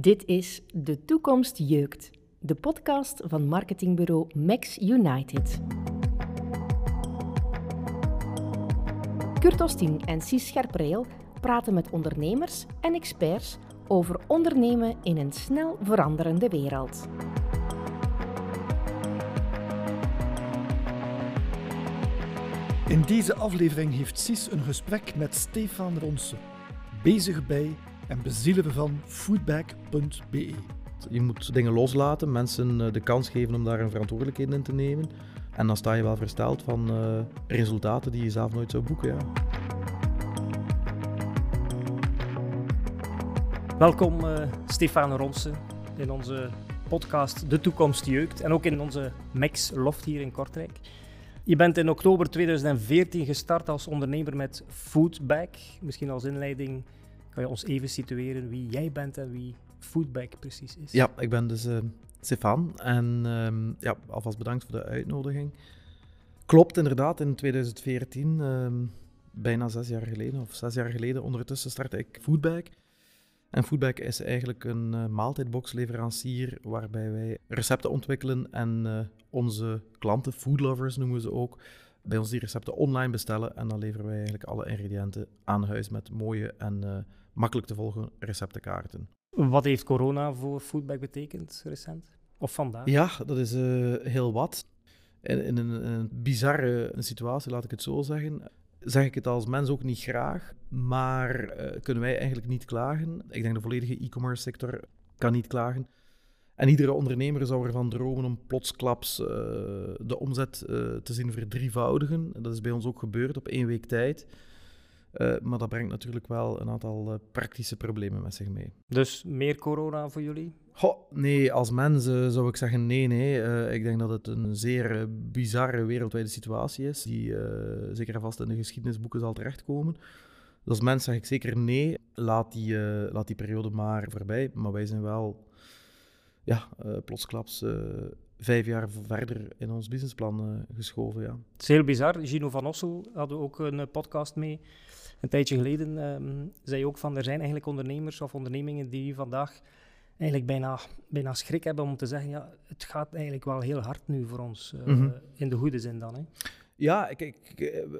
Dit is De Toekomst Jeukt, de podcast van marketingbureau Max United. Kurt Ostien en Cies Scherpreel praten met ondernemers en experts over ondernemen in een snel veranderende wereld. In deze aflevering heeft Cies een gesprek met Stefan Ronsen, bezig bij en bezielen van foodback.be. Je moet dingen loslaten, mensen eh, de kans geven om daar een verantwoordelijkheid in te nemen. En dan sta je wel versteld van uh, resultaten die je zelf nooit zou boeken. Ja. Welkom uh, Stefan Ronsen in onze podcast De Toekomst Jeukt en ook in onze Max Loft hier in Kortrijk. Je bent in oktober 2014 gestart als ondernemer met Foodback. Misschien als inleiding kan je ons even situeren wie jij bent en wie Foodback precies is? Ja, ik ben dus uh, Stefan en uh, ja, alvast bedankt voor de uitnodiging. Klopt inderdaad, in 2014, uh, ehm, bijna zes jaar geleden, of zes jaar geleden, ondertussen startte ik Foodback. En Foodback is eigenlijk een uh, maaltijdboxleverancier waarbij wij recepten ontwikkelen en uh, onze klanten, foodlovers noemen ze ook, bij ons die recepten online bestellen. En dan leveren wij eigenlijk alle ingrediënten aan huis met mooie en uh, makkelijk te volgen receptenkaarten. Wat heeft corona voor Foodback betekend recent? Of vandaag? Ja, dat is heel wat. In, in een, een, bizarre situatie, laat ik het zo zeggen zeg ik het als mens ook niet graag, maar uh, kunnen wij eigenlijk niet klagen. Ik denk de volledige e-commerce sector kan niet klagen. En iedere ondernemer zou ervan dromen om plotsklaps uh, de omzet uh, te zien verdrievoudigen. Dat is bij ons ook gebeurd op één week tijd. Maar dat brengt natuurlijk wel een aantal praktische problemen met zich mee. Dus meer corona voor jullie? Goh, nee, als mens zou ik zeggen nee, nee. Uh, ik denk dat het een zeer bizarre wereldwijde situatie is, die zeker en vast in de geschiedenisboeken zal terechtkomen. Dus als mens zeg ik zeker nee, laat die, laat die periode maar voorbij. Maar wij zijn wel, ja, plotsklaps vijf jaar verder in ons businessplan geschoven, ja. Het is heel bizar. Gino van Ossel hadden we ook een podcast mee. Een tijdje geleden um, zei ook van, er zijn eigenlijk ondernemers of ondernemingen die vandaag eigenlijk bijna, bijna schrik hebben om te zeggen, ja, het gaat eigenlijk wel heel hard nu voor ons, uh, mm -hmm. in de goede zin dan. Hè. Ja, kijk,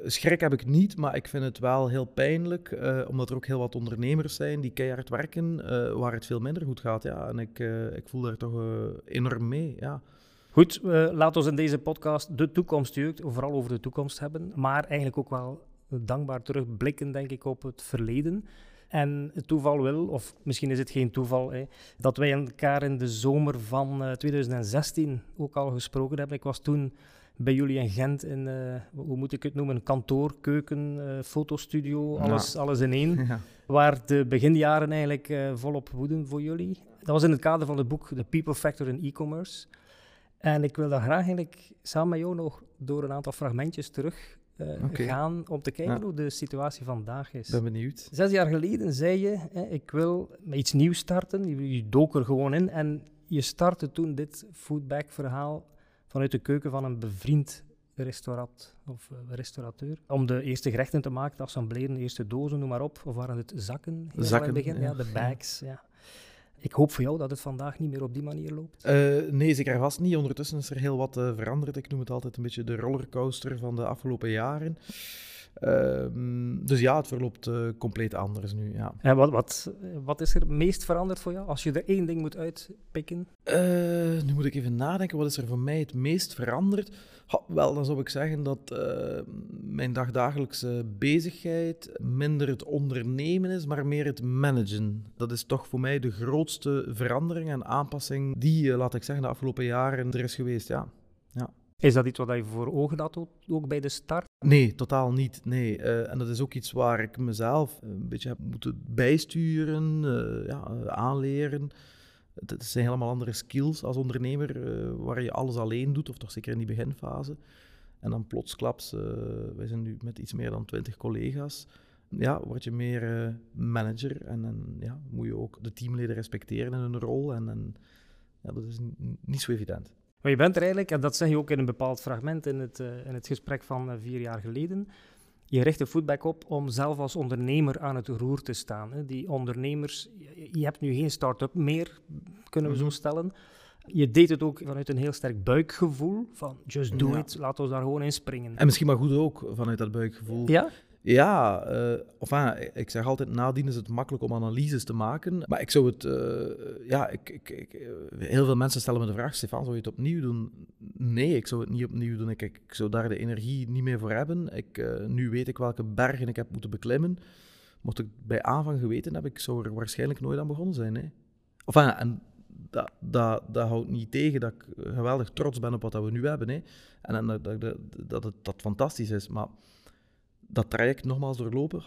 schrik heb ik niet, maar ik vind het wel heel pijnlijk, uh, omdat er ook heel wat ondernemers zijn die keihard werken, uh, waar het veel minder goed gaat. Ja. En ik, ik voel daar toch enorm mee, ja. Goed, laten we in deze podcast de toekomst vooral over de toekomst hebben, maar eigenlijk ook wel dankbaar terugblikken, denk ik, op het verleden. En het toeval wil, of misschien is het geen toeval, hè, dat wij elkaar in de zomer van uh, 2016 ook al gesproken hebben. Ik was toen bij jullie in Gent in, uh, hoe moet ik het noemen, kantoor, keuken, uh, fotostudio, alles, ja. alles in één. Ja. Waar de beginjaren eigenlijk volop woeden voor jullie. Dat was in het kader van het boek The People Factor in E-Commerce. En ik wil daar graag eigenlijk samen met jou nog door een aantal fragmentjes terug uh, okay. gaan om te kijken ja. hoe de situatie vandaag is. Ben benieuwd. Zes jaar geleden zei je, hè, ik wil met iets nieuws starten. Je, je dook er gewoon in en je startte toen dit foodback-verhaal vanuit de keuken van een bevriend restaurant of uh, restaurateur. Om de eerste gerechten te maken, assembleren, de eerste dozen, noem maar op. Of waren het zakken? Zakken, begin? Ja. ja. de bags, ja. Ik hoop voor jou dat het vandaag niet meer op die manier loopt. Uh, nee, zeker vast niet. Ondertussen is er heel wat uh, veranderd. Ik noem het altijd een beetje de rollercoaster van de afgelopen jaren. Uh, dus ja, het verloopt uh, compleet anders nu. Ja. En wat, wat, wat is er het meest veranderd voor jou? Als je er één ding moet uitpikken? nu moet ik even nadenken. Wat is er voor mij het meest veranderd? Ha, wel, dan zou ik zeggen dat uh, mijn dagdagelijkse bezigheid minder het ondernemen is, maar meer het managen. Dat is toch voor mij de grootste verandering en aanpassing die, uh, laat ik zeggen, de afgelopen jaren er is geweest. Ja. ja. Is dat iets wat je voor ogen had ook bij de start? Nee, totaal niet. Nee. Uh, en dat is ook iets waar ik mezelf een beetje heb moeten bijsturen, ja, aanleren. Het zijn helemaal andere skills als ondernemer, waar je alles alleen doet, of toch zeker in die beginfase. En dan plotsklaps, wij zijn nu met iets meer dan twintig collega's, ja, word je meer manager en, en ja, moet je ook de teamleden respecteren in hun rol. En, en ja, dat is niet zo evident. Maar je bent er eigenlijk, en dat zeg je ook in een bepaald fragment in het, in het gesprek van vier jaar geleden, Je richt de Foodback op om zelf als ondernemer aan het roer te staan. Hè. Die ondernemers, je, je hebt nu geen start-up meer, kunnen we zo Mhm. stellen. Je deed het ook vanuit een heel sterk buikgevoel van just do Ja. it, laten we daar gewoon in springen. En misschien maar goed ook vanuit dat buikgevoel. Ja? Ja, eh, of enfin, ik zeg altijd, nadien is het makkelijk om analyses te maken. Maar ik zou het, eh, ja, ik, ik, ik, eh, heel veel mensen stellen me de vraag, Stefan, zou je het opnieuw doen? Nee, ik zou het niet opnieuw doen. Ik, ik, zou daar de energie niet meer voor hebben. Ik, nu weet ik welke bergen ik heb moeten beklimmen. Mocht ik bij aanvang geweten hebben, ik zou er waarschijnlijk nooit aan begonnen zijn. Hè. Enfin, en dat, dat, dat houdt niet tegen dat ik geweldig trots ben op wat we nu hebben. Hè. En, en dat, dat, dat, dat het dat fantastisch is. Maar dat traject nogmaals doorlopen,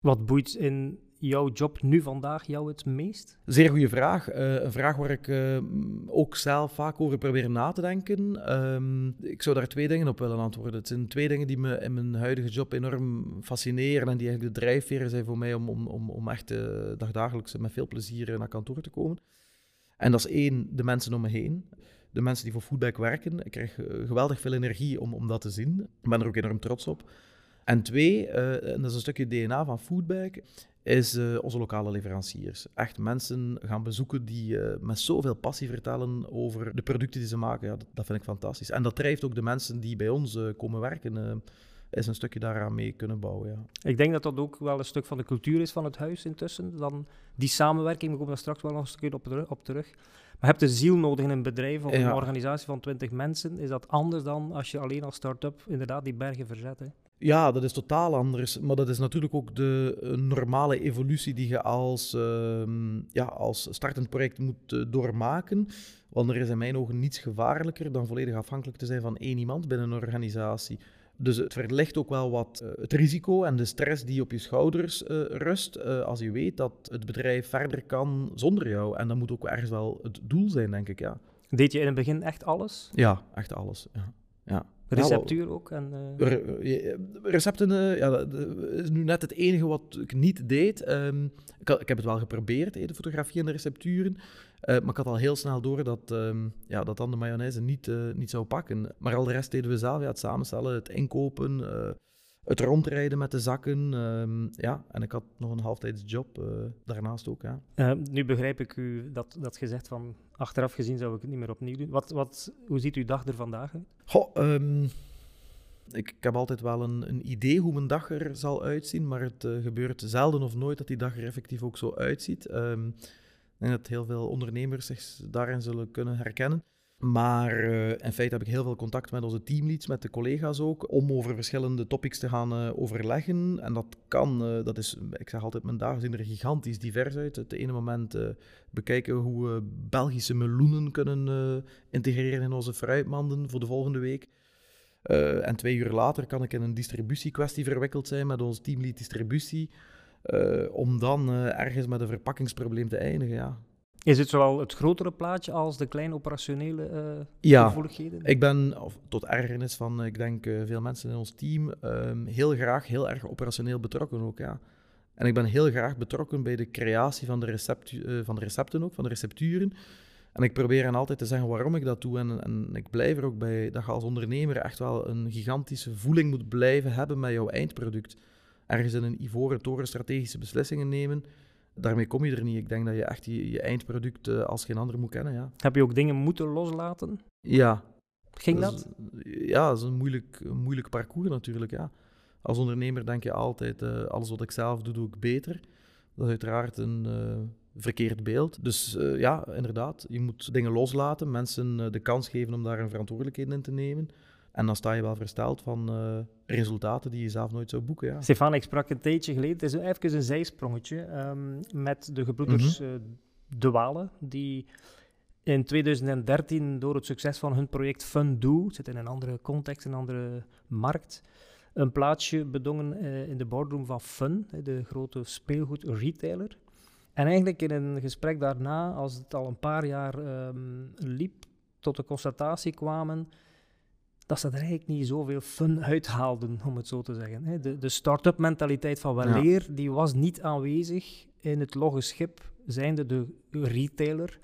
Wat boeit in jouw job nu vandaag jou het meest? Zeer goede vraag. Eh, een vraag waar ik eh, ook zelf vaak over probeer na te denken. Ehm, ik zou daar twee dingen op willen antwoorden. Het zijn twee dingen die me in mijn huidige job enorm fascineren en die eigenlijk de drijfveren zijn voor mij om, om, om, om echt uh, dagdagelijks met veel plezier naar kantoor te komen. En dat is één, de mensen om me heen. De mensen die voor Foodback werken. Ik krijg geweldig veel energie om, om dat te zien. Ik ben er ook enorm trots op. En twee, uh, en dat is een stukje DNA van Foodback, is uh, onze lokale leveranciers. Echt mensen gaan bezoeken die uh, met zoveel passie vertellen over de producten die ze maken. Ja, dat, vind ik fantastisch. En dat drijft ook de mensen die bij ons komen werken, is een stukje daaraan mee kunnen bouwen. Ja. Ik denk dat dat ook wel een stuk van de cultuur is van het huis intussen. Dan die samenwerking, we komen daar straks wel nog een stukje op terug. Maar je hebt de ziel nodig in een bedrijf of ja. een organisatie van 20 mensen. Is dat anders dan als je alleen als start-up inderdaad die bergen verzet? Hè? Ja, dat is totaal anders. Maar dat is natuurlijk ook de uh, normale evolutie die je als, uh, ja, als startend project moet uh, doormaken. Want er is in mijn ogen niets gevaarlijker dan volledig afhankelijk te zijn van één iemand binnen een organisatie. Dus het verlicht ook wel wat uh, het risico en de stress die op je schouders uh, rust. Uh, als je weet dat het bedrijf verder kan zonder jou. En dat moet ook ergens wel het doel zijn, denk ik. Ja. Deed je in het begin echt alles? Ja, echt alles. Ja. ja. Receptuur ja, ook? En, uh... Recepten uh, ja, dat is nu net het enige wat ik niet deed. Um, ik, had, ik, heb het wel geprobeerd, de fotografie en de recepturen. Uh, maar ik had al heel snel door dat, um, ja, dat dan de mayonaise niet, niet zou pakken. Maar al de rest deden we zelf. Ja, het samenstellen, het inkopen, het rondrijden met de zakken. Um, ja, en ik had nog een halftijdsjob daarnaast ook. Ja. Uh, nu begrijp ik u dat, dat gezegd van achteraf gezien zou ik het niet meer opnieuw doen. Wat, wat, hoe ziet uw dag er vandaag uit? Goh, um, ik, ik, heb altijd wel een, een, idee hoe mijn dag er zal uitzien, maar het uh, gebeurt zelden of nooit dat die dag er effectief ook zo uitziet. Um, ik denk dat heel veel ondernemers zich daarin zullen kunnen herkennen. Maar uh, in feite heb ik heel veel contact met onze teamleads, met de collega's ook, om over verschillende topics te gaan uh, overleggen. En dat kan, uh, dat is, ik zeg altijd, mijn dagen zien er gigantisch divers uit. Het ene moment bekijken hoe we Belgische meloenen kunnen integreren in onze fruitmanden voor de volgende week. En twee uur later kan ik in een distributiekwestie verwikkeld zijn met ons teamlead distributie, om dan ergens met een verpakkingsprobleem te eindigen. Ja. Is het zowel het grotere plaatje als de kleine operationele ja, gevoeligheden? ik ben, of, tot ergernis van, ik denk veel mensen in ons team, um, heel graag heel erg operationeel betrokken ook. Ja. En ik ben heel graag betrokken bij de creatie van de, receptu- van de recepten ook, van de recepturen. En ik probeer hen altijd te zeggen waarom ik dat doe. En, en, ik blijf er ook bij dat je als ondernemer echt wel een gigantische voeling moet blijven hebben met jouw eindproduct. Ergens in een ivoren toren strategische beslissingen nemen. Daarmee kom je er niet. Ik denk dat je echt je, je eindproduct uh, als geen ander moet kennen. Ja. Heb je ook dingen moeten loslaten? Ja. Ging dat? dat? Is, ja, dat is een moeilijk, een moeilijk parcours natuurlijk. Ja. Als ondernemer denk je altijd, uh, alles wat ik zelf doe, doe ik beter. Dat is uiteraard een... Uh, verkeerd beeld. Dus ja, inderdaad, je moet dingen loslaten, mensen de kans geven om daar een verantwoordelijkheid in te nemen. En dan sta je wel versteld van uh, resultaten die je zelf nooit zou boeken. Ja. Stefan, ik sprak een tijdje geleden, het is even een zijsprongetje, um, met de gebroeders mm -hmm. De Walen, die in 2013 door het succes van hun project Fun Do, het zit in een andere context, een andere markt, een plaatsje bedongen in de boardroom van Fun, de grote speelgoed-retailer. En eigenlijk in een gesprek daarna, als het al een paar jaar um, liep, tot de constatatie kwamen dat ze er eigenlijk niet zoveel fun uithaalden, om het zo te zeggen. De, de start-up mentaliteit van weleer, ja. die was niet aanwezig in het logge schip, zijnde de retailer.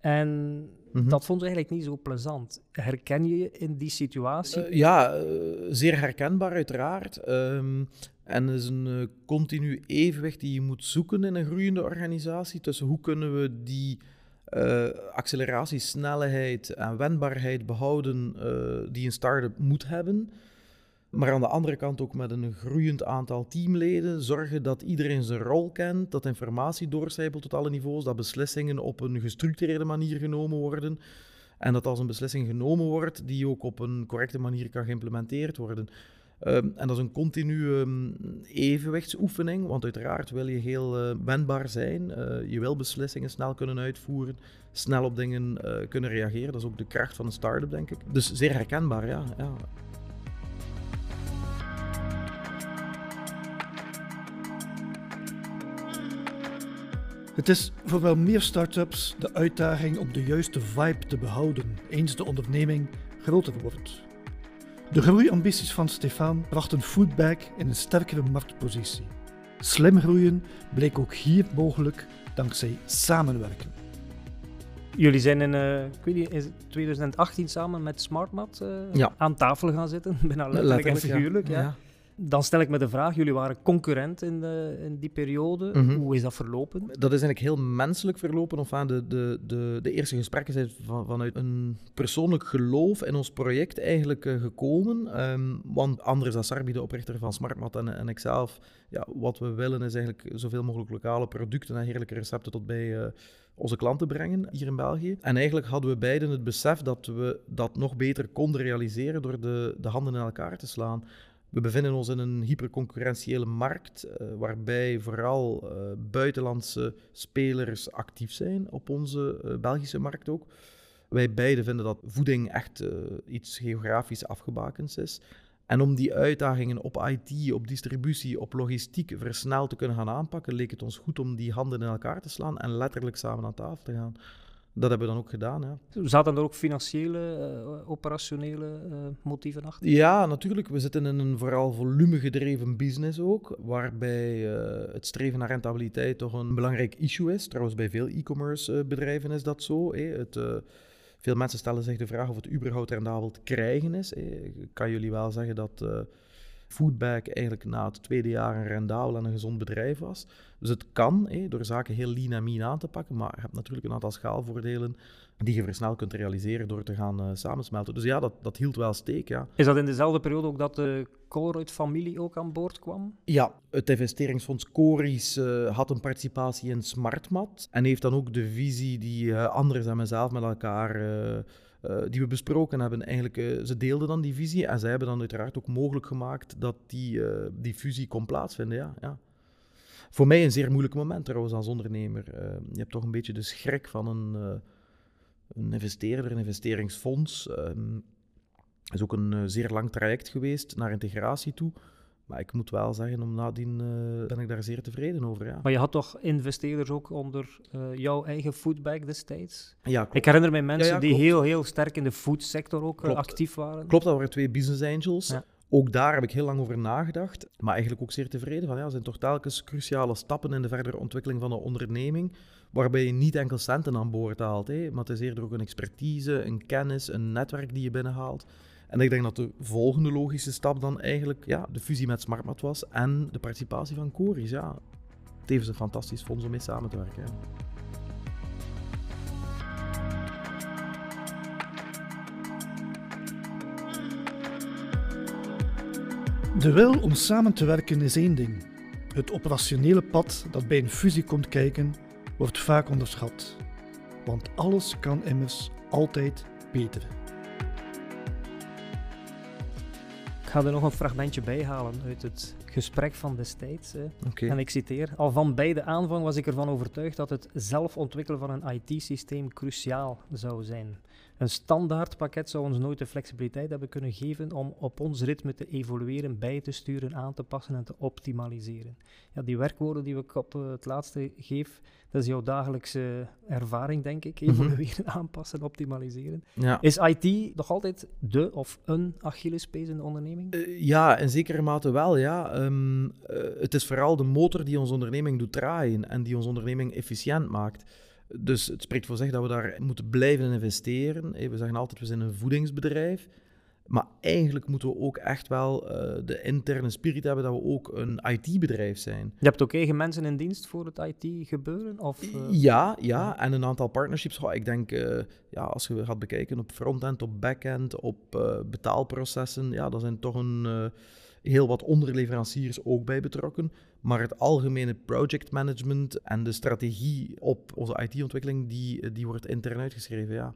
En Mhm. dat vond ze eigenlijk niet zo plezant. Herken je je in die situatie? Eh, ja, eh, zeer herkenbaar uiteraard. Ehm, en het is een eh, continu evenwicht die je moet zoeken in een groeiende organisatie tussen hoe kunnen we die eh acceleratie, snelheid en wendbaarheid behouden eh, die een start-up moet hebben. Maar aan de andere kant ook met een groeiend aantal teamleden zorgen dat iedereen zijn rol kent, dat informatie doorcijpelt tot alle niveaus, dat beslissingen op een gestructureerde manier genomen worden. En dat als een beslissing genomen wordt, die ook op een correcte manier kan geïmplementeerd worden. Ehm, en dat is een continue ehm, evenwichtsoefening, want uiteraard wil je heel eh, wendbaar zijn. Eh, je wil beslissingen snel kunnen uitvoeren, snel op dingen eh, kunnen reageren. Dat is ook de kracht van een start-up, denk ik. Dus zeer herkenbaar, ja. ja. Het is voor wel meer start-ups de uitdaging om de juiste vibe te behouden eens de onderneming groter wordt. De groeiambities van Stefan brachten Foodback in een sterkere marktpositie. Slim groeien bleek ook hier mogelijk dankzij samenwerken. Jullie zijn in, eh, ik weet niet, het 2018 samen met SmartMat eh, Ja. aan tafel gaan zitten, bijna letterlijk, en figuurlijk. Ja. Dan stel ik me de vraag, jullie waren concurrent in, de, in die periode. Mhm. Hoe is dat verlopen? Dat is eigenlijk heel menselijk verlopen. Of aan de, de, de, de eerste gesprekken zijn van, vanuit een persoonlijk geloof in ons project eigenlijk eh, gekomen. Ehm, want Andres Assarbi, de oprichter van SmartMat en, en ikzelf, ja, wat we willen is eigenlijk zoveel mogelijk lokale producten en heerlijke recepten tot bij eh, onze klanten brengen hier in België. En eigenlijk hadden we beiden het besef dat we dat nog beter konden realiseren door de, de handen in elkaar te slaan. We bevinden ons in een hyperconcurrentiële markt, eh, waarbij vooral eh, buitenlandse spelers actief zijn op onze eh, Belgische markt ook. Wij beiden vinden dat voeding echt iets geografisch afgebakends is. En om die uitdagingen op IT, op distributie, op logistiek versneld te kunnen gaan aanpakken, leek het ons goed om die handen in elkaar te slaan en letterlijk samen aan tafel te gaan. Dat hebben we dan ook gedaan. Ja. Zaten er ook financiële, eh, operationele eh, motieven achter? Ja, natuurlijk. We zitten in een vooral volumegedreven business ook, waarbij eh, het streven naar rentabiliteit toch een belangrijk issue is. Trouwens, bij veel e-commerce eh, bedrijven is dat zo. hè. Het, eh, veel mensen stellen zich de vraag of het überhaupt rendabel te krijgen is. hè. Ik kan jullie wel zeggen dat eh Foodback eigenlijk na het tweede jaar een rendabel en een gezond bedrijf was. Dus het kan, door zaken heel lean en mean aan te pakken, maar je hebt natuurlijk een aantal schaalvoordelen die je versneld kunt realiseren door te gaan eh, samensmelten. Dus ja, dat, dat hield wel steek, ja. Is dat in dezelfde periode ook dat de Colruyt-familie ook aan boord kwam? Ja, het investeringsfonds Coris eh, had een participatie in SmartMat en heeft dan ook de visie die eh Anders en mezelf met elkaar, eh, die we besproken hebben, eigenlijk, eh, ze deelden dan die visie en zij hebben dan uiteraard ook mogelijk gemaakt dat die, eh, die fusie kon plaatsvinden, ja. ja. Voor mij een zeer moeilijk moment trouwens als ondernemer. Je hebt toch een beetje de schrik van een, een investeerder, een investeringsfonds. Ehm, Het is ook een zeer lang traject geweest naar integratie toe. Maar ik moet wel zeggen, om nadien eh, ben ik daar zeer tevreden over. Ja, Maar je had toch investeerders ook onder eh, jouw eigen foodbag destijds? ja klopt. Ik herinner mij mensen Ja, ja, die heel, heel sterk in de foodsector ook eh, Klopt. actief waren. Klopt, dat waren twee business angels. Ja. Ook daar heb ik heel lang over nagedacht. Maar eigenlijk ook zeer tevreden van. Ja, er zijn toch telkens cruciale stappen in de verdere ontwikkeling van een onderneming. Waarbij je niet enkel centen aan boord haalt. Hè, maar het is eerder ook een expertise, een kennis, een netwerk die je binnenhaalt. En ik denk dat de volgende logische stap dan eigenlijk ja, de fusie met SmartMat was. En de participatie van Coris. Ja, tevens een fantastisch fonds om mee samen te werken. De wil om samen te werken is één ding. Het operationele pad dat bij een fusie komt kijken, wordt vaak onderschat. Want alles kan immers altijd beter. Ga er nog een fragmentje bij halen uit het gesprek van destijds. Oké. En ik citeer: Al van bij de aanvang was ik ervan overtuigd dat het zelf ontwikkelen van een IT-systeem cruciaal zou zijn. Een standaard pakket zou ons nooit de flexibiliteit hebben kunnen geven om op ons ritme te evolueren, bij te sturen, aan te passen en te optimaliseren. Ja, die werkwoorden die ik op eh, het laatste geef, dat is jouw dagelijkse ervaring, denk ik. Mhm. Evolueren, aanpassen, optimaliseren. Ja. Is IT nog altijd de of een Achillespees in de onderneming? Eh, ja, in zekere mate wel, ja. Ehm, eh, het is vooral de motor die onze onderneming doet draaien en die onze onderneming efficiënt maakt. Dus het spreekt voor zich dat we daar moeten blijven investeren. We zeggen altijd, we zijn een voedingsbedrijf. Maar eigenlijk moeten we ook echt wel uh, de interne spirit hebben dat we ook een IT-bedrijf zijn. Je hebt ook eigen mensen in dienst voor het IT-gebeuren? Of, uh... Ja, ja, en een aantal partnerships. Ik denk, uh, ja, als je gaat bekijken op frontend, op backend, op betaalprocessen, ja, daar zijn toch een, heel wat onderleveranciers ook bij betrokken. Maar het algemene projectmanagement en de strategie op onze IT-ontwikkeling, die, die wordt intern uitgeschreven, ja.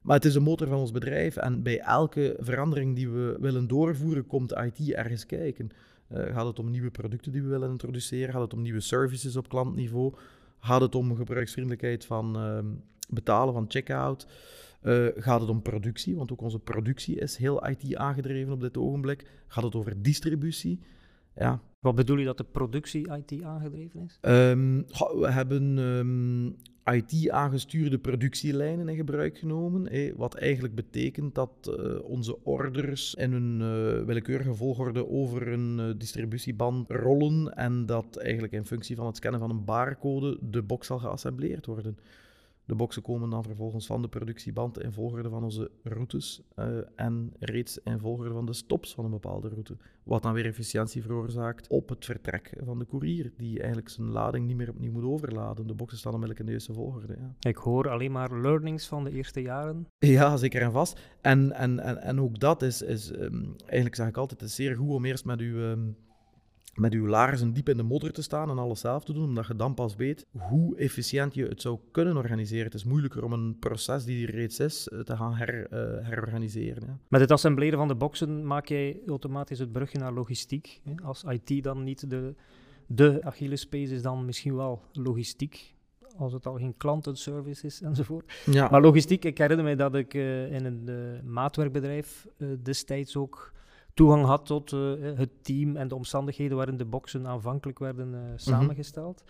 Maar het is de motor van ons bedrijf en bij elke verandering die we willen doorvoeren, komt IT ergens kijken. Uh, gaat het om nieuwe producten die we willen introduceren? Gaat het om nieuwe services op klantniveau? Gaat het om gebruiksvriendelijkheid van uh, betalen, van checkout? Uh, gaat het om productie? Want ook onze productie is heel IT aangedreven op dit ogenblik. Gaat het over distributie? Ja. Wat bedoel je dat de productie IT aangedreven is? Um, we hebben um, IT-aangestuurde productielijnen in gebruik genomen. wat eigenlijk betekent dat uh, onze orders in een uh, willekeurige volgorde over een uh, distributieband rollen en dat eigenlijk in functie van het scannen van een barcode de box zal geassembleerd worden. De boxen komen dan vervolgens van de productieband in volgorde van onze routes uh, en reeds in volgorde van de stops van een bepaalde route. Wat dan weer efficiëntie veroorzaakt op het vertrek van de courier, die eigenlijk zijn lading niet meer opnieuw moet overladen. De boxen staan onmiddellijk in de juiste volgorde. Ja. Ik hoor alleen maar learnings van de eerste jaren. Ja, zeker en vast. En, en, en, en ook dat is, is um, eigenlijk zeg ik altijd, het is zeer goed om eerst met uw... Um, met uw laarzen diep in de modder te staan en alles zelf te doen, omdat je dan pas weet hoe efficiënt je het zou kunnen organiseren. Het is moeilijker om een proces die er reeds is eh, te gaan her, uh, herorganiseren. Ja. Met het assembleren van de boxen maak jij automatisch het brugje naar logistiek. Hè? Als IT dan niet de, de Achillespees is, dan misschien wel logistiek als het al geen klantenservice is enzovoort. Ja. Maar logistiek, ik herinner me dat ik uh, in een uh, maatwerkbedrijf destijds ook toegang had tot uh, het team en de omstandigheden waarin de boxen aanvankelijk werden uh, samengesteld.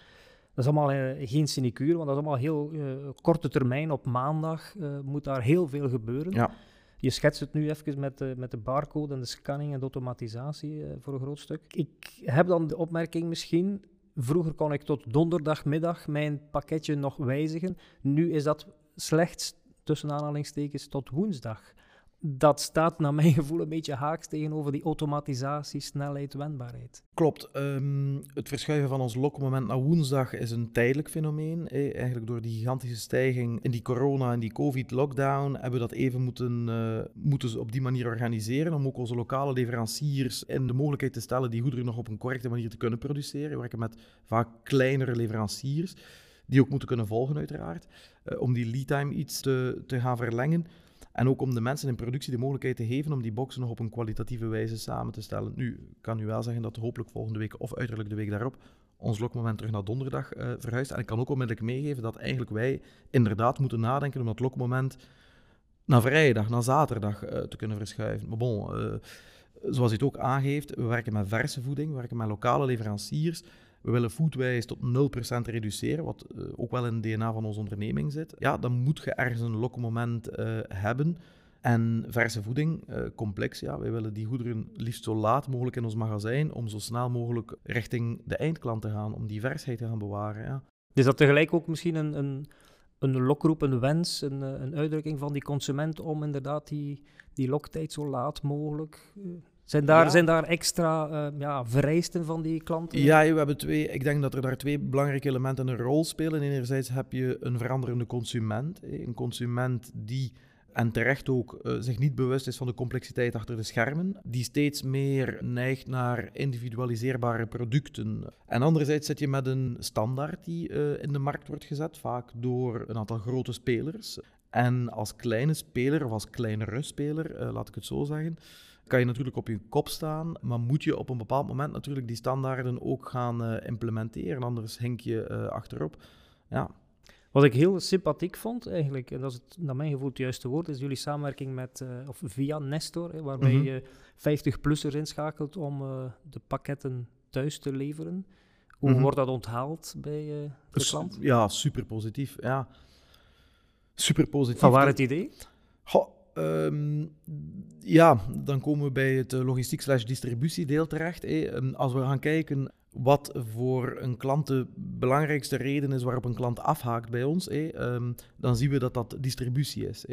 Dat is allemaal uh, geen sinecure, want dat is allemaal heel korte termijn. Op maandag moet daar heel veel gebeuren. Ja. Je schetst het nu even met, met de barcode en de scanning en de automatisatie voor een groot stuk. Ik heb dan de opmerking misschien, vroeger kon ik tot donderdagmiddag mijn pakketje nog wijzigen. Nu is dat slechts, tussen aanhalingstekens, tot woensdag dat staat naar mijn gevoel een beetje haaks tegenover die automatisatie, snelheid, wendbaarheid. Klopt. Um, het verschuiven van ons lokmoment naar woensdag is een tijdelijk fenomeen. Eh, eigenlijk door die gigantische stijging in die corona en die covid-lockdown hebben we dat even moeten, uh, moeten op die manier organiseren om ook onze lokale leveranciers in de mogelijkheid te stellen die goederen nog op een correcte manier te kunnen produceren. We werken met vaak kleinere leveranciers die ook moeten kunnen volgen uiteraard, uh, om die lead time iets te, te gaan verlengen. En ook om de mensen in productie de mogelijkheid te geven om die boxen nog op een kwalitatieve wijze samen te stellen. Nu, kan u wel zeggen dat hopelijk volgende week of uiterlijk de week daarop ons lokmoment terug naar donderdag uh, verhuist. En ik kan ook onmiddellijk meegeven dat eigenlijk wij inderdaad moeten nadenken om dat lokmoment naar vrijdag, naar zaterdag uh, te kunnen verschuiven. Maar bon, uh, zoals u het ook aangeeft, we werken met verse voeding, we werken met lokale leveranciers. We willen foodwaste tot 0% reduceren, wat uh, ook wel in het DNA van onze onderneming zit. Ja, dan moet je ergens een lokmoment uh, hebben. En verse voeding, uh, complex, ja, wij willen die goederen liefst zo laat mogelijk in ons magazijn, om zo snel mogelijk richting de eindklant te gaan, om die versheid te gaan bewaren. Ja. Is dat tegelijk ook misschien een, een, een lokroep, een wens, een, een uitdrukking van die consument om inderdaad die, die loktijd zo laat mogelijk zijn daar, zijn daar extra uh, ja, vereisten van die klanten? Ja, we hebben twee, ik denk dat er daar twee belangrijke elementen een rol spelen. Enerzijds heb je een veranderende consument. Een consument die, en terecht ook, uh, zich niet bewust is van de complexiteit achter de schermen. Die steeds meer neigt naar individualiseerbare producten. En anderzijds zit je met een standaard die uh, in de markt wordt gezet, vaak door een aantal grote spelers. En als kleine speler, of als kleinere speler, laat ik het zo zeggen kan je natuurlijk op je kop staan, maar moet je op een bepaald moment natuurlijk die standaarden ook gaan uh, implementeren, anders hink je uh, achterop. Ja. Wat ik heel sympathiek vond eigenlijk, en dat is het, naar mijn gevoel het juiste woord, is jullie samenwerking met, uh, of via Nestor, hè, waarbij mm -hmm. je 50-plussers inschakelt om de pakketten thuis te leveren. Hoe mm -hmm. wordt dat onthaald bij de dus, klant? Ja, super positief. Ja. Super positief. Van waar het idee? Goh, ehm, ja, dan komen we bij het logistiek slash distributiedeel terecht. Ehm, als we gaan kijken wat voor een klant de belangrijkste reden is waarop een klant afhaakt bij ons, ehm, dan zien we dat dat distributie is.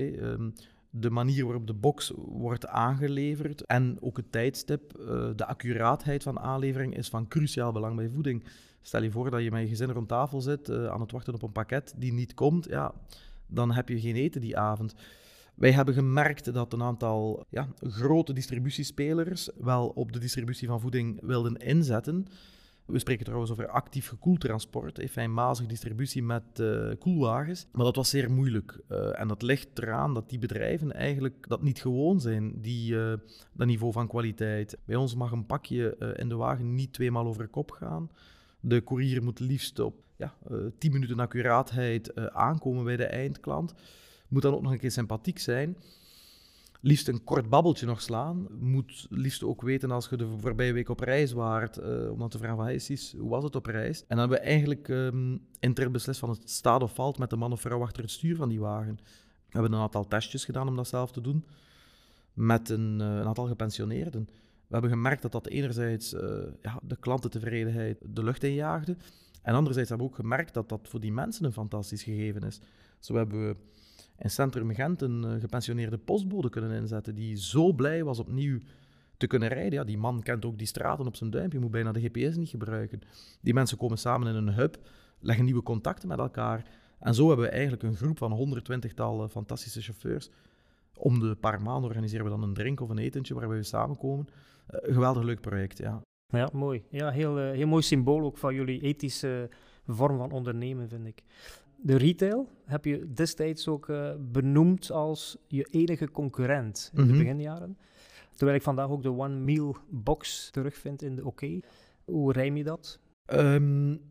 de manier waarop de box wordt aangeleverd en ook het tijdstip, uh, de accuraatheid van aanlevering is van cruciaal belang bij voeding. Stel je voor dat je met je gezin rond tafel zit uh, aan het wachten op een pakket die niet komt, ja, dan heb je geen eten die avond. Wij hebben gemerkt dat een aantal ja, grote distributiespelers wel op de distributie van voeding wilden inzetten. We spreken trouwens over actief gekoeld transport, fijnmazig distributie met uh, koelwagens. Maar dat was zeer moeilijk. Uh, en dat ligt eraan dat die bedrijven eigenlijk dat niet gewoon zijn, die, uh, dat niveau van kwaliteit. Bij ons mag een pakje in de wagen niet tweemaal over kop gaan. De courier moet liefst op ja, 10 minuten accuraatheid aankomen bij de eindklant. Moet dan ook nog een keer sympathiek zijn liefst een kort babbeltje nog slaan. Moet liefst ook weten als je de voorbije week op reis waart, uh, om dan te vragen van, hey hoe was het op reis? En dan hebben we eigenlijk um, beslist van het staat of valt met de man of vrouw achter het stuur van die wagen. We hebben een aantal testjes gedaan om dat zelf te doen, met een, uh, een aantal gepensioneerden. We hebben gemerkt dat dat enerzijds uh, ja, de klantentevredenheid de lucht injaagde, en anderzijds hebben we ook gemerkt dat dat voor die mensen een fantastisch gegeven is. Zo hebben we in Centrum Gent een uh, gepensioneerde postbode kunnen inzetten die zo blij was opnieuw te kunnen rijden. Ja, die man kent ook die straten op zijn duimpje, moet bijna de GPS niet gebruiken. Die mensen komen samen in een hub, leggen nieuwe contacten met elkaar. En zo hebben we eigenlijk een groep van 120-tal fantastische chauffeurs. Om de paar maanden organiseren we dan een drink of een etentje waarbij we samenkomen. Uh, geweldig leuk project, ja. Ja, mooi. Ja, heel, heel mooi symbool ook van jullie ethische vorm van ondernemen, vind ik de retail heb je destijds ook uh, benoemd als je enige concurrent in de mhm. beginjaren. Terwijl ik vandaag ook de One Meal Box terugvind in de OK. Hoe rijm je dat? Um,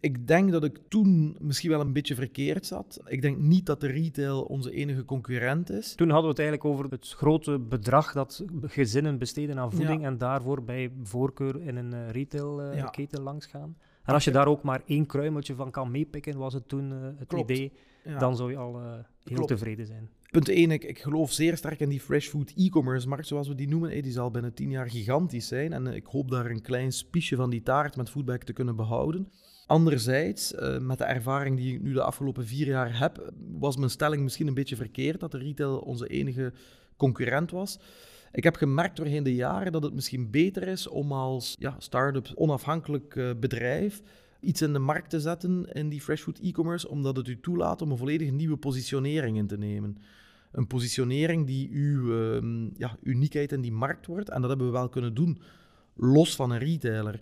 ik denk dat ik toen misschien wel een beetje verkeerd zat. Ik denk niet dat de retail onze enige concurrent is. Toen hadden we het eigenlijk over het grote bedrag dat gezinnen besteden aan voeding en daarvoor bij voorkeur in een uh, retailketen uh, langs gaan. En als je daar ook maar één kruimeltje van kan meepikken, was het toen uh, het idee, dan zou je al uh, heel Klopt. tevreden zijn. Punt 1, ik, ik, geloof zeer sterk in die fresh food e-commerce markt, zoals we die noemen. Die zal binnen tien jaar gigantisch zijn. En uh, ik hoop daar een klein spiesje van die taart met Foodback te kunnen behouden. Anderzijds, met de ervaring die ik nu de afgelopen vier jaar heb, was mijn stelling misschien een beetje verkeerd dat de retail onze enige concurrent was. Ik heb gemerkt doorheen de jaren dat het misschien beter is om als ja, start-up onafhankelijk uh, bedrijf iets in de markt te zetten in die fresh food e-commerce, omdat het u toelaat om een volledig nieuwe positionering in te nemen. Een positionering die uw uh, ja, uniekheid in die markt wordt. En dat hebben we wel kunnen doen, los van een retailer.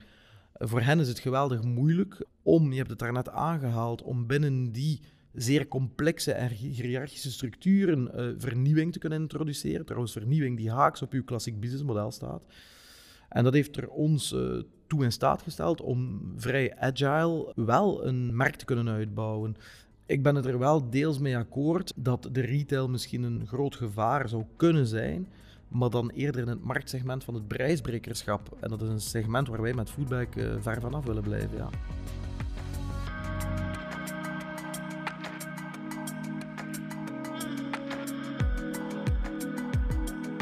Voor hen is het geweldig moeilijk om, je hebt het daarnet aangehaald, om binnen die zeer complexe en hiërarchische structuren uh, vernieuwing te kunnen introduceren. Trouwens, vernieuwing die haaks op uw klassiek businessmodel staat. En dat heeft er ons uh, toe in staat gesteld om vrij agile wel een merk te kunnen uitbouwen. Ik ben het er wel deels mee akkoord dat de retail misschien een groot gevaar zou kunnen zijn, maar dan eerder in het marktsegment van het prijsbrekerschap. En dat is een segment waar wij met Foodback uh, ver vanaf willen blijven. Ja.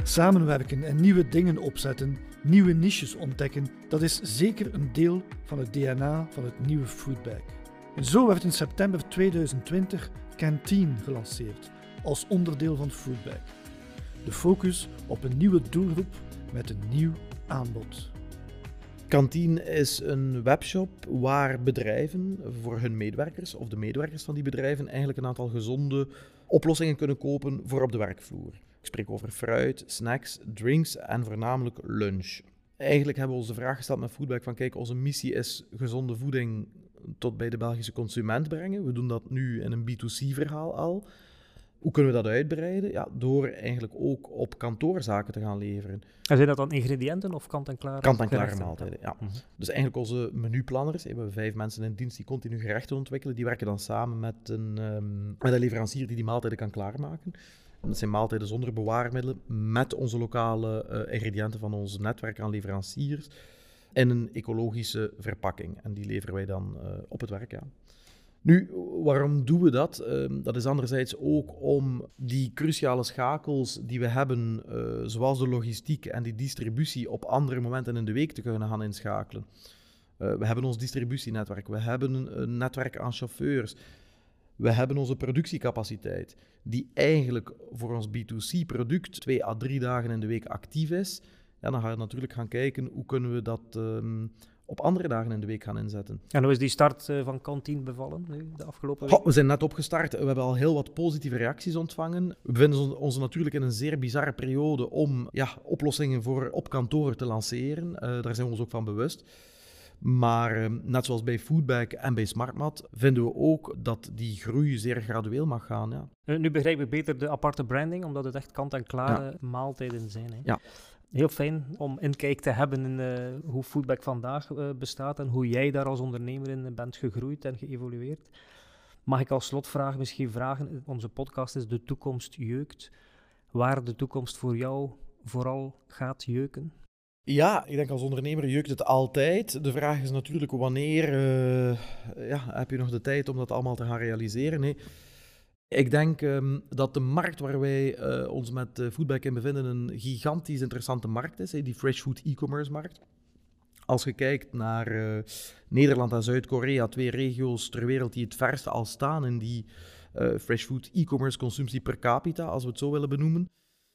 Samenwerken en nieuwe dingen opzetten, nieuwe niches ontdekken, dat is zeker een deel van het DNA van het nieuwe Foodbag. En zo werd in september 2020 Canteen gelanceerd als onderdeel van Foodbag. De focus op een nieuwe doelgroep met een nieuw aanbod. Kantien is een webshop waar bedrijven voor hun medewerkers of de medewerkers van die bedrijven eigenlijk een aantal gezonde oplossingen kunnen kopen voor op de werkvloer. Ik spreek over fruit, snacks, drinks en voornamelijk lunch. Eigenlijk hebben we ons de vraag gesteld met Foodback van kijk, onze missie is gezonde voeding tot bij de Belgische consument brengen. We doen dat nu in een B2C-verhaal al. Hoe kunnen we dat uitbreiden? Ja, door eigenlijk ook op kantoorzaken te gaan leveren. En zijn dat dan ingrediënten of kant-en-klare Kant-en-klare maaltijden, ja. Mhm. Dus eigenlijk onze menuplanners, we hebben vijf mensen in dienst die continu gerechten ontwikkelen, die werken dan samen met een, um, met een leverancier die die maaltijden kan klaarmaken. Dat zijn maaltijden zonder bewaarmiddelen, met onze lokale uh, ingrediënten van ons netwerk aan leveranciers, in een ecologische verpakking. En die leveren wij dan uh, op het werk aan. Nu, waarom doen we dat? Ehm, dat is anderzijds ook om die cruciale schakels die we hebben, uh, zoals de logistiek en die distributie, op andere momenten in de week te kunnen gaan inschakelen. We hebben ons distributienetwerk, we hebben een netwerk aan chauffeurs, we hebben onze productiecapaciteit, die eigenlijk voor ons B2C-product twee à drie dagen in de week actief is. Ja, dan gaan we natuurlijk gaan kijken hoe kunnen we dat um, op andere dagen in de week gaan inzetten. En hoe is die start uh, van Kantine bevallen nu, de afgelopen week? we zijn net opgestart. We hebben al heel wat positieve reacties ontvangen. We bevinden ons natuurlijk in een zeer bizarre periode om ja, oplossingen voor op kantoor te lanceren. Uh, daar zijn we ons ook van bewust. Maar uh, net zoals bij Foodback en bij Smartmat vinden we ook dat die groei zeer gradueel mag gaan. Ja. Nu begrijp ik beter de aparte branding, omdat het echt kant-en-klare ja. maaltijden zijn. Hè? Ja. Heel fijn om inkijk te hebben in uh, hoe Foodback vandaag bestaat en hoe jij daar als ondernemer in bent gegroeid en geëvolueerd. Mag ik als slotvraag misschien vragen, onze podcast is De Toekomst Jeukt, waar de toekomst voor jou vooral gaat jeuken? Ja, ik denk als ondernemer jeukt het altijd. De vraag is natuurlijk wanneer uh, ja, heb je nog de tijd om dat allemaal te gaan realiseren. Ik denk um, dat de markt waar wij uh, ons met uh, Foodback in bevinden een gigantisch interessante markt is, die fresh food e-commerce markt. Als je kijkt naar Nederland en Zuid-Korea, twee regio's ter wereld die het verste al staan in die fresh food e-commerce consumptie per capita, als we het zo willen benoemen.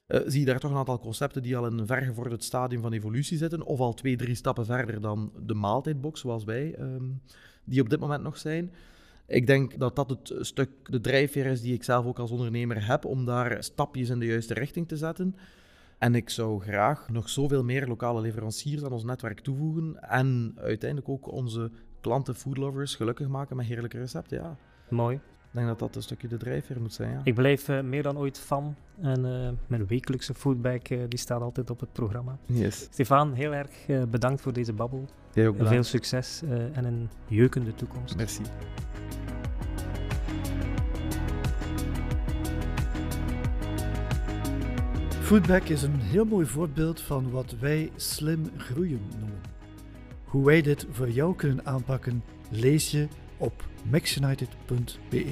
Uh, zie je daar toch een aantal concepten die al in een vergevorderd stadium van evolutie zitten, of al twee, drie stappen verder dan de maaltijdbox, zoals wij, um, die op dit moment nog zijn. Ik denk dat dat het stuk, de drijfveer is die ik zelf ook als ondernemer heb, om daar stapjes in de juiste richting te zetten. En ik zou graag nog zoveel meer lokale leveranciers aan ons netwerk toevoegen en uiteindelijk ook onze klanten, foodlovers, gelukkig maken met heerlijke recepten. Ja. Mooi. Ik denk dat dat een stukje de drijfveer moet zijn. Ja. Ik blijf uh, meer dan ooit fan. En uh, mijn wekelijkse foodback uh, die staat altijd op het programma. Yes. Stefan, heel erg bedankt voor deze babbel. Jij ook Veel succes en een jeukende toekomst. Merci. Foodback is een heel mooi voorbeeld van wat wij slim groeien noemen. Hoe wij dit voor jou kunnen aanpakken, lees je op maxunited.be.